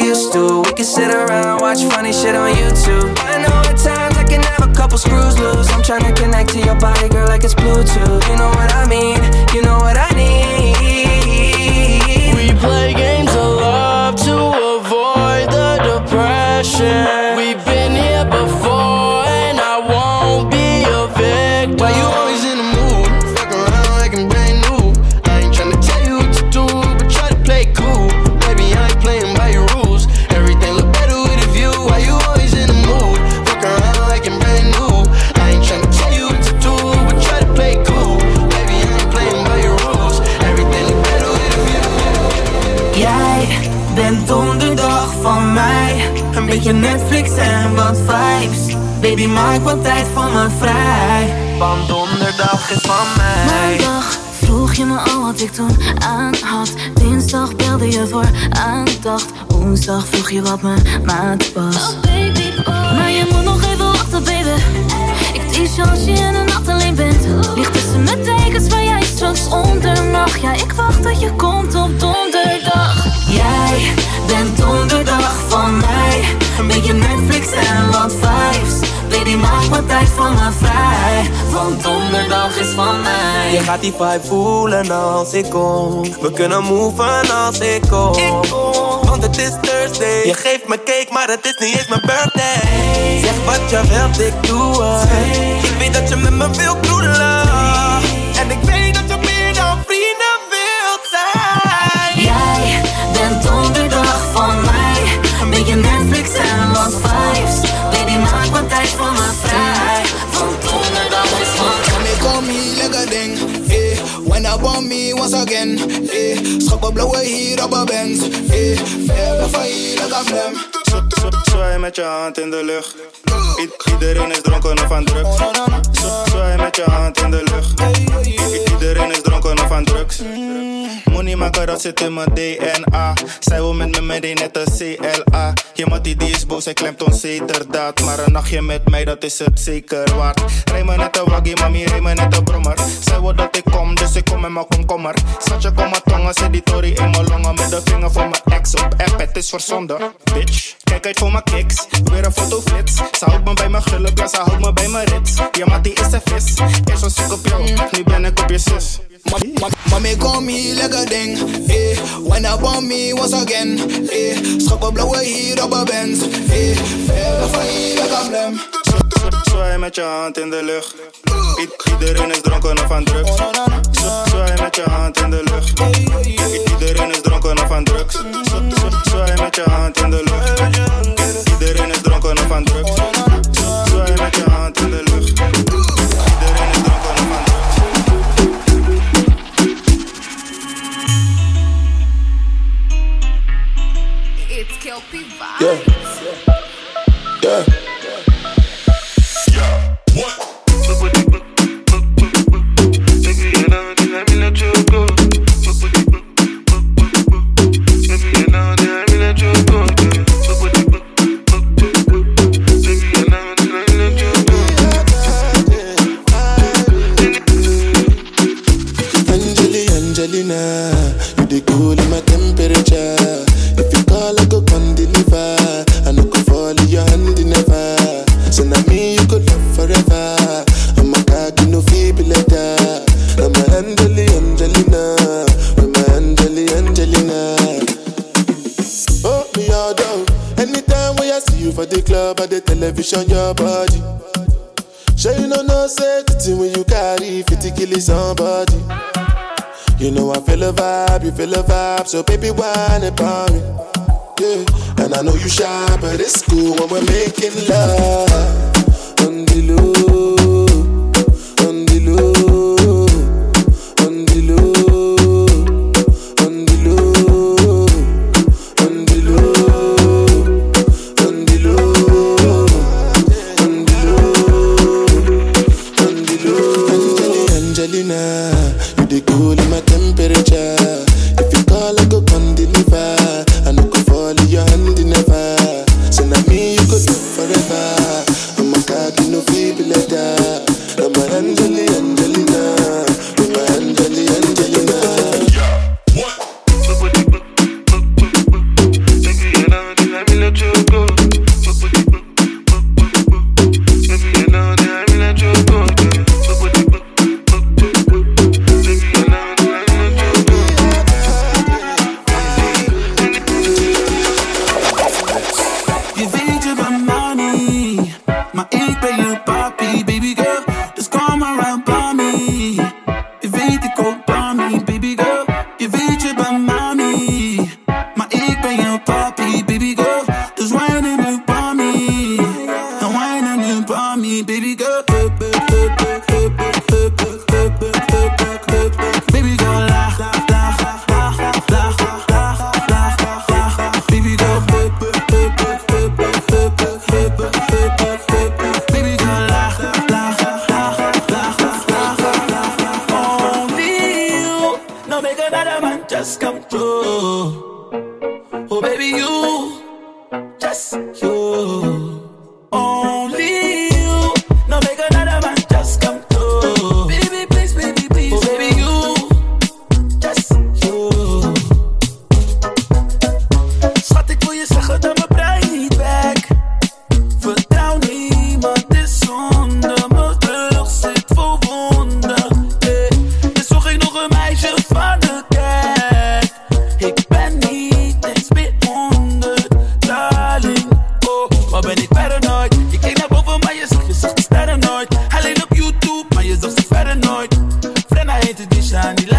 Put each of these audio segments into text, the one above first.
we used to. We can sit around, watch funny shit on YouTube. I know at times I can have a couple screws loose. I'm trying to connect to your body, girl, like it's Bluetooth. You know what toen aan had. Dinsdag belde je voor aandacht. Woensdag vroeg je wat mijn maat was. Oh baby boy. Maar je moet nog even wachten, baby. Ik tease je als je in de nacht alleen bent. Ligt tussen mijn tekens waar jij straks onder mag. Ja, ik wacht dat je komt op donderdag. Jij bent donderdag van mij. Een beetje Netflix en wat vibes. Baby, maak wat tijd voor me vrij. Want donderdag is van mij. Je gaat die vibe voelen als ik kom. We kunnen moven als ik kom. Want het is Thursday. Je geeft me cake, maar het is niet eens mijn birthday. Zeg wat je wilt, ik doe het. Ik weet dat je met me wilt kroelen. Again, eh. Op blauwe hier op een Benz, eh. Verder van hier like a flem. Zwaai met je hand in de lucht. I- iedereen is dronken of aan drugs. Zwaai met je hand in de lucht. I- iedereen is dronken of aan drugs. Money maken, dat zit in mijn DNA. Zij wil met me meedoen, net als CLA. Je mattie die is boos, hij klemt onzekerdaad. Maar een nachtje met mij, dat is het zeker waard. Rij me net een waggie, mami, rij me net een brommer. Zij wil dat ik kom, dus ik kom met mijn komkommer. Schatje, kom maar tongen, zet die tory in mijn longen. Met de vinger voor mijn ex op app, het is verzonden. Bitch, kijk uit voor mijn kicks. Weer een fotoflits. Ze houdt me bij mijn gulp, ja, ze houdt me bij mijn rits. Je mattie is een vis. Eerst was ik op jou, nu ben ik op je zus. Mommy call me like a ding, eh. When up on me once again, eh. Schap op blauwe hier op een Benz, eh. Verder van hier like a flem. Zwaai met je hand in de lucht. Iedereen is dronken of aan drugs. Zwaai met je hand in de lucht. Iedereen is dronken of aan drugs. Zwaai met je hand in de lucht. Iedereen is dronken of aan drugs. Zwaai met je hand Yeah. A vibe, so baby why whine about me. Yeah, and I know you shy, but it's cool when we're making love. On the low,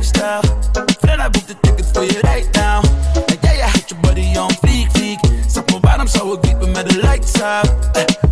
lifestyle. Fred, I booked the tickets for you right now. Like, yeah, yeah, hit your buddy on fleek, fleek. Supple bottom, so we'll keep him at the lights out.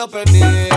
lo pedí.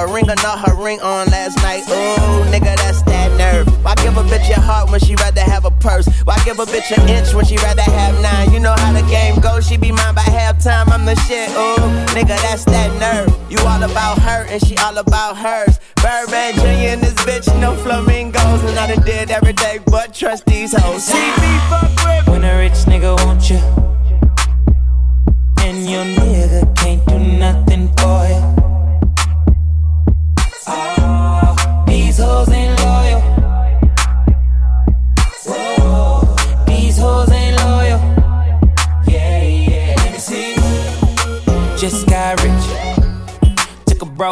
A ring or not her ring on last night. Ooh, nigga, that's that nerve. Why give a bitch your heart when she rather have a purse? Why give a bitch an inch when she rather have nine? You know how the game goes, she be mine by halftime. I'm the shit, ooh, nigga, that's that nerve. You all about her and she all about hers. Birdman Jr. and this bitch, no flamingos, and I done did every day but trust these hoes. See me fuck with When a rich nigga want you, and your nigga can't do nothing for you.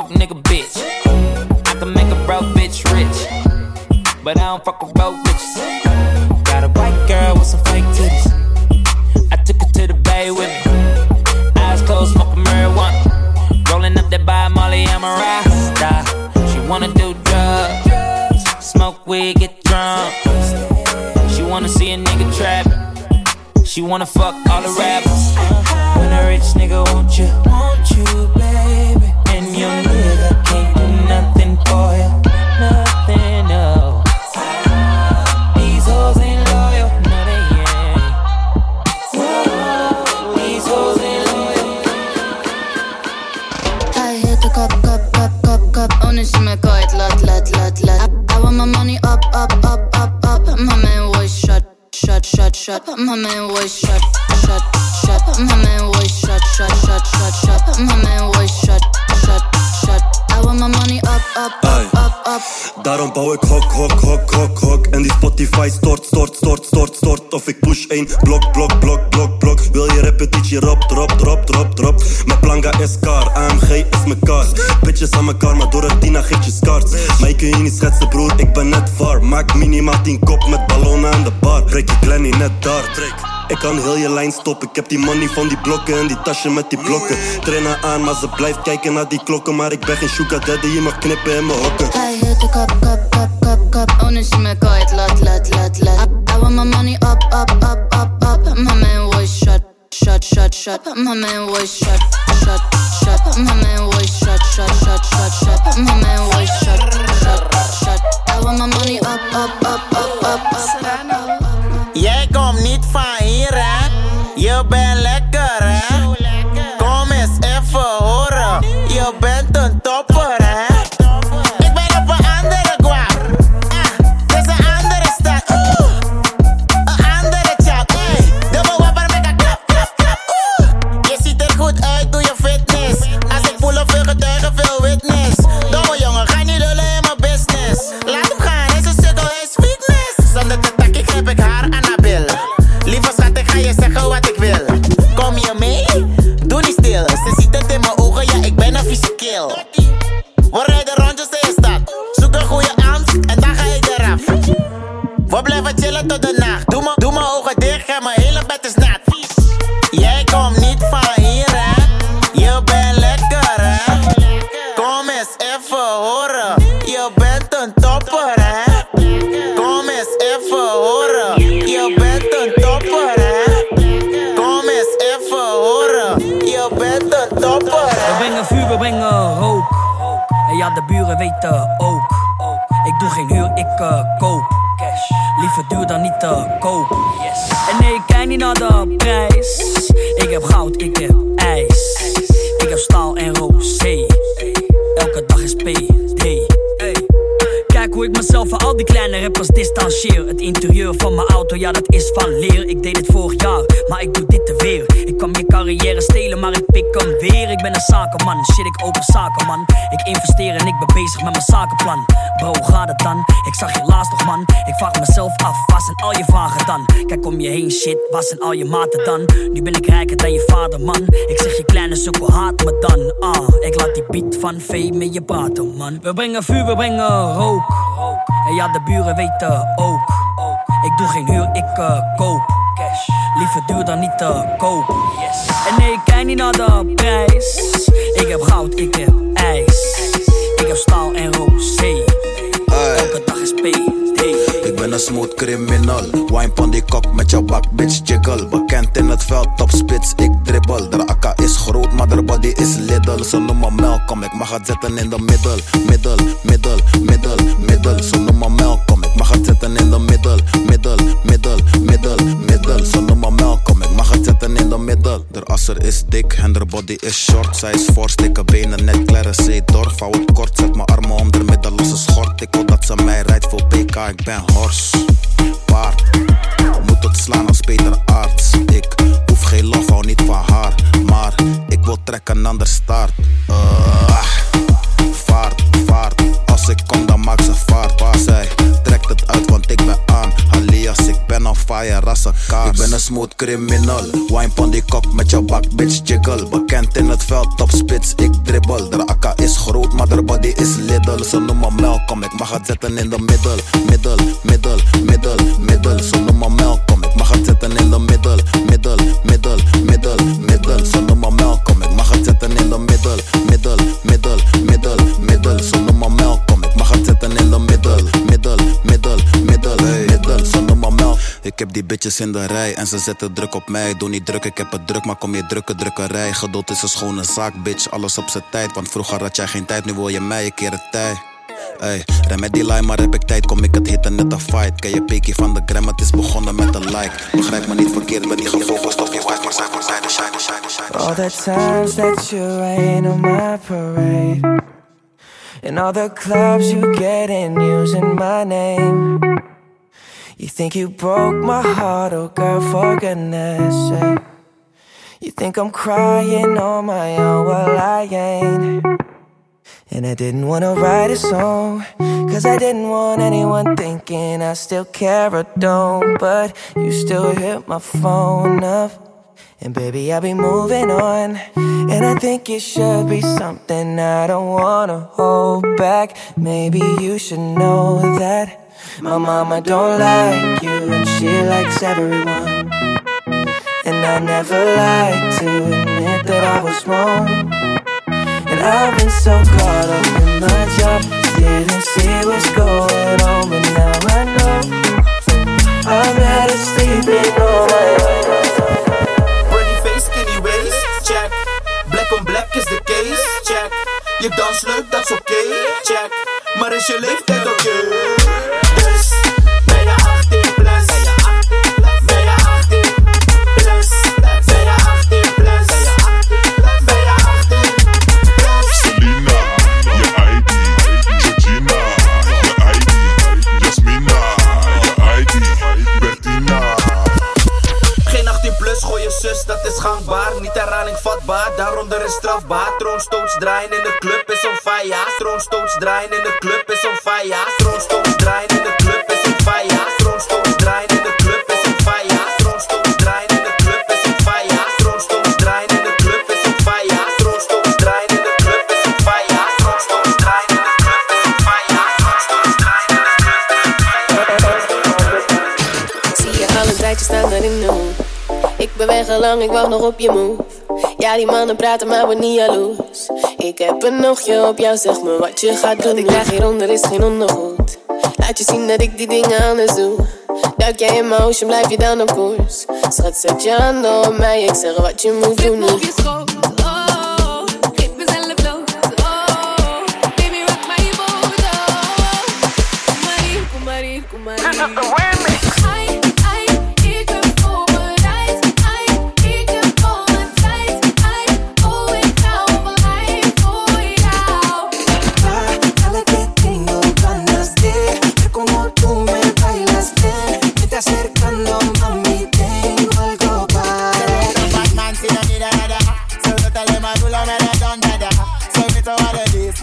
Broke nigga bitch. I can make a broke bitch rich. But I don't fuck with broke bitches. Got a white girl with some fake titties. I took her to the bay with me. Eyes closed, smoking marijuana. Rolling up that by Molly, I'm a rasta. She wanna do drugs, smoke weed, get drunk. She wanna see a nigga trap. She wanna fuck all the rappers. When a rich nigga want you, want you, baby. Your nigga can't do nothing for you. I hit the cup, cup, cup, cup, cup. Me kwijt, laat, laat, laat, laat. I want my money up, up, up, up, up. My man was shut, shut, shut, shut. My man was shut, shut, shut. My man was shut, shut, shut, shut, shut. My man was. My money up, up, up, up, up. Daarom bouw ik hok, hok, hok, hok, hok. En die Spotify stort, stort, stort, stort, stort. Of ik push één blok, blok, blok, blok, blok. Wil je repetitie, rop, drop, drop, drop, drop. Mijn planga is car, AMG is mijn car Bitches aan elkaar, maar door het Tina geef je scars Maar je kun je niet schetsen broer, ik ben net var. Maak minimaal 10 kop met ballonnen aan de bar. Breek je Glenny net daar, ik kan heel je lijn stoppen. Ik heb die money van die blokken en die tasje met die blokken. Trainer aan, maar ze blijft kijken naar die klokken. Maar ik ben geen sugar daddy, je mag knippen in mijn hokken. I hit the cup, cup, cup, cup, cup. On is me kwijt, laat, laat, laat, laat. I, want my money up, up, up, up, up. My man was shut, shut, shut, shut. My man was shut, shut, shut. My man was shut, shut, shut, shut. My man was shut, shut, shut. I want my money up, up, up, up, up, up. De buren weten ook. Ik doe geen huur, ik eh, koop. Liever duur dan niet te koop. En nee, ik kijk niet naar de prijs. Ik heb goud, ik heb ijs. Ik heb staal en rosé. Elke dag is PD. Hoe ik mezelf van al die kleine rappers distancieer. Het interieur van mijn auto, ja, dat is van leer. Ik deed het vorig jaar, maar ik doe dit te weer. Ik kwam je carrière stelen, maar ik pik hem weer. Ik ben een zakenman, shit, ik open zaken, man. Ik investeer en ik ben bezig met mijn zakenplan. Bro, hoe gaat het dan? Ik zag je laatst nog, man. Ik vraag mezelf af, waar zijn al je vragen dan? Kijk om je heen, shit, waar zijn al je maten dan? Nu ben ik rijker dan je vader, man. Ik zeg je kleine sukkel, haat me dan. Ah, ik laat die beat van V met je praten, man. We brengen vuur, we brengen rook. En ja, de buren weten ook. Ik doe geen huur, ik eh, koop. Liever duur dan niet te koop. En nee, ik kijk niet naar de prijs. Ik heb goud, ik heb ijs. Ik heb staal en rosé. Elke dag is PD. Smooth criminal. Wine pon die kop met jouw bak, bitch jiggle. Bekend in het veld, top spits, ik dribbel. De AK is groot, maar de body is little. Ze noemen me Malcolm, ik mag het zetten in de middel. Middel, middel, middel, middel. Ze noemen me Malcolm, ik mag het zetten in de middel. Middel, middel, middel, middel. Middel. De asser is dik en de body is short. Zij is fors, dikke benen, net kleren, zee door. Vouw het kort, zet mijn armen om de middel, losse schort. Ik wil dat ze mij rijdt voor PK, ik ben hors. Paard, moet het slaan als Peter Arts. Ik hoef geen lof, hou niet van haar. Maar ik wil trekken aan de staart. Uh, vaart, vaart. Als ik kom, dan maak ze vaart. Waar zij trekt het uit, want ik ben aan. Alias, ik ben on fire, rasse kaars. Ik ben een smooth criminal. Wine pon die kop met jouw bak, bitch jiggle. Bekend in het veld, top spits, ik dribbel. De AK is groot, maar de body is little. Ze noemen me Malcolm, ik mag het zetten in de middel. Middel, middel, middel, middel. Ze noemen me Malcolm, ik mag het zetten in de middel. Middel, middel, middel, bitches in de rij en ze zetten druk op mij. Doe niet druk, ik heb het druk, maar kom je drukke drukkerij. Geduld is een schone zaak, bitch, alles op zijn tijd. Want vroeger had jij geen tijd, nu wil je mij, een keer het tijd. Ey, rem met die line, maar heb ik tijd, kom ik het hitten net een fight. Ken je peekie van de gram, het is begonnen met een like. Begrijp me niet verkeerd, ben niet gefocust op je wife, maar zij voor zij de shine, shine, shine. All the times that you rain on my parade. And all the clubs you get in using my name. You think you broke my heart, oh girl, for goodness sake. You think I'm crying on my own, well, I ain't. And I didn't wanna write a song, cause I didn't want anyone thinking I still care or don't. But you still hit my phone up. And baby, I'll be moving on. And I think it should be something I don't wanna hold back. Maybe you should know that my mama don't like you, and she likes everyone. And I never like to admit that I was wrong. And I've been so caught up in my job, didn't see what's going on, but now I know I'm better sleeping on my own. Face, skinny waist, check. Black on black is de case, check. Je dans leuk, dat is oké, check. Maar is je leeftijd oké? Dus, op je move. Ja, die mannen praten, maar word niet jaloers. Ik heb een oogje op jou, zeg me wat je gaat doen. Ik krijg hieronder, is geen ondergoed. Laat je zien dat ik die dingen anders doe. Duik jij in mijn ocean, blijf je dan op koers. Schat, zet je handen op mij, ik zeg wat je moet doen.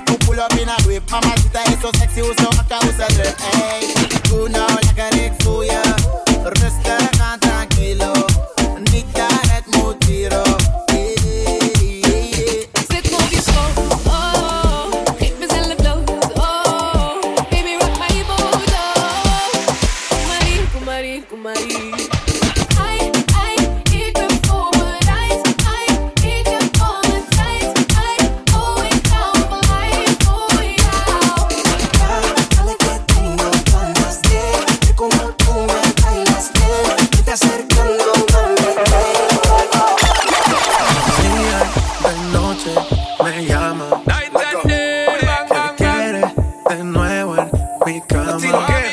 Who pull up in a whip. Mama, Tita is so sexy, who so hot, who so drip. Hey, good now, like a Rick Fuya. Rustig aan, Panamá.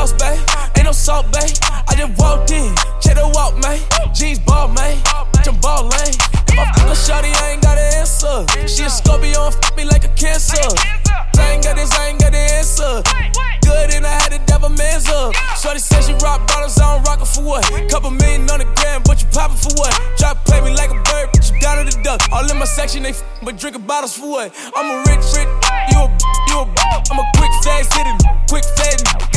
sauce, babe. Ain't no salt, babe. I just walked in, check the walk, man. Jeans ball, man. Jump ball lane. My fucking shawty, I ain't got an answer. She a Scorpio and fuck me like a cancer. I ain't got this, I ain't got an answer. Good and I had to dab a man's up. Shorty said she rock bottles, I don't rock it for what? Couple million on the gram, but you poppin' for what? Try to play me like a bird, but you down to the duck. All in my section, they f- but drinkin' bottles for what? I'm a rich, rich, you a, you a, I'm a quick fast hitter, quick fading.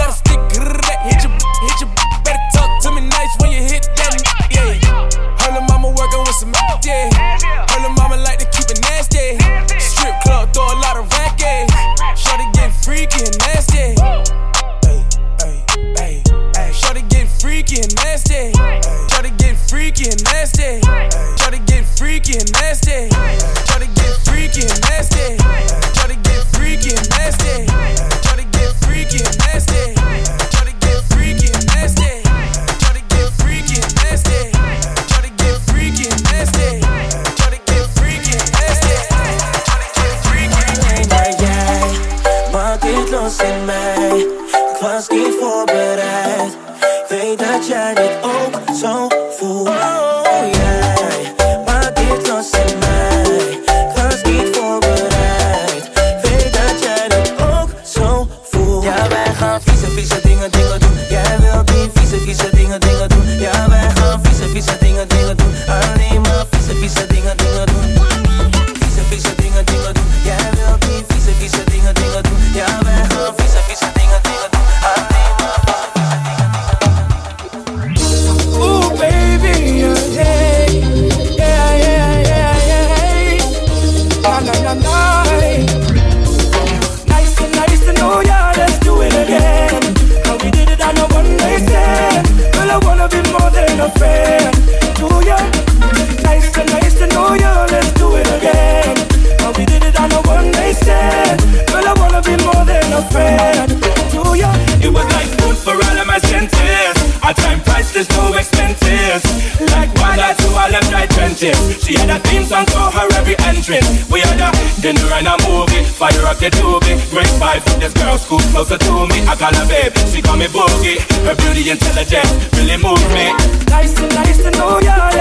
She had a theme song for her every entrance. We had a dinner and a movie, fire up the doobie. Great five, this girl school closer to me. I call her baby, she call me boogie. Her beauty intelligence really moves me. Nice to, nice to know ya.